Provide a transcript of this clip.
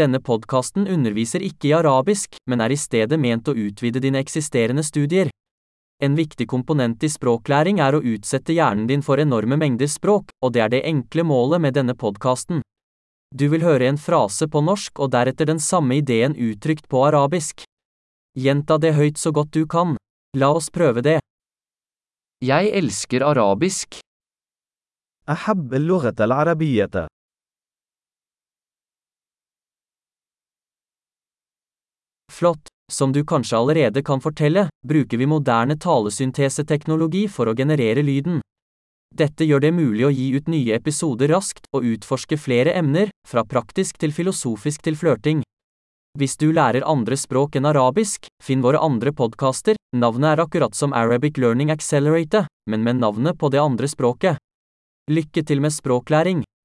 Denne podkasten underviser ikke i arabisk, men er i stedet ment å utvide dine eksisterende studier. En viktig komponent i språklæring er å utsette hjernen din for enorme mengder språk, og det er det enkle målet med denne podkasten. Du vil høre en frase på norsk og deretter den samme ideen uttrykt på arabisk. Gjenta det høyt så godt du kan. La oss prøve det. Jeg elsker arabisk. Flott. Som du kanskje allerede kan fortelle, bruker vi moderne talesynteseteknologi for å generere lyden. Dette gjør det mulig å gi ut nye episoder raskt og utforske flere emner, fra praktisk til filosofisk til flørting. Hvis du lærer andre språk enn arabisk, finn våre andre podkaster, navnet er akkurat som Arabic Learning Accelerator, men med navnet på det andre språket. Lykke til med språklæring!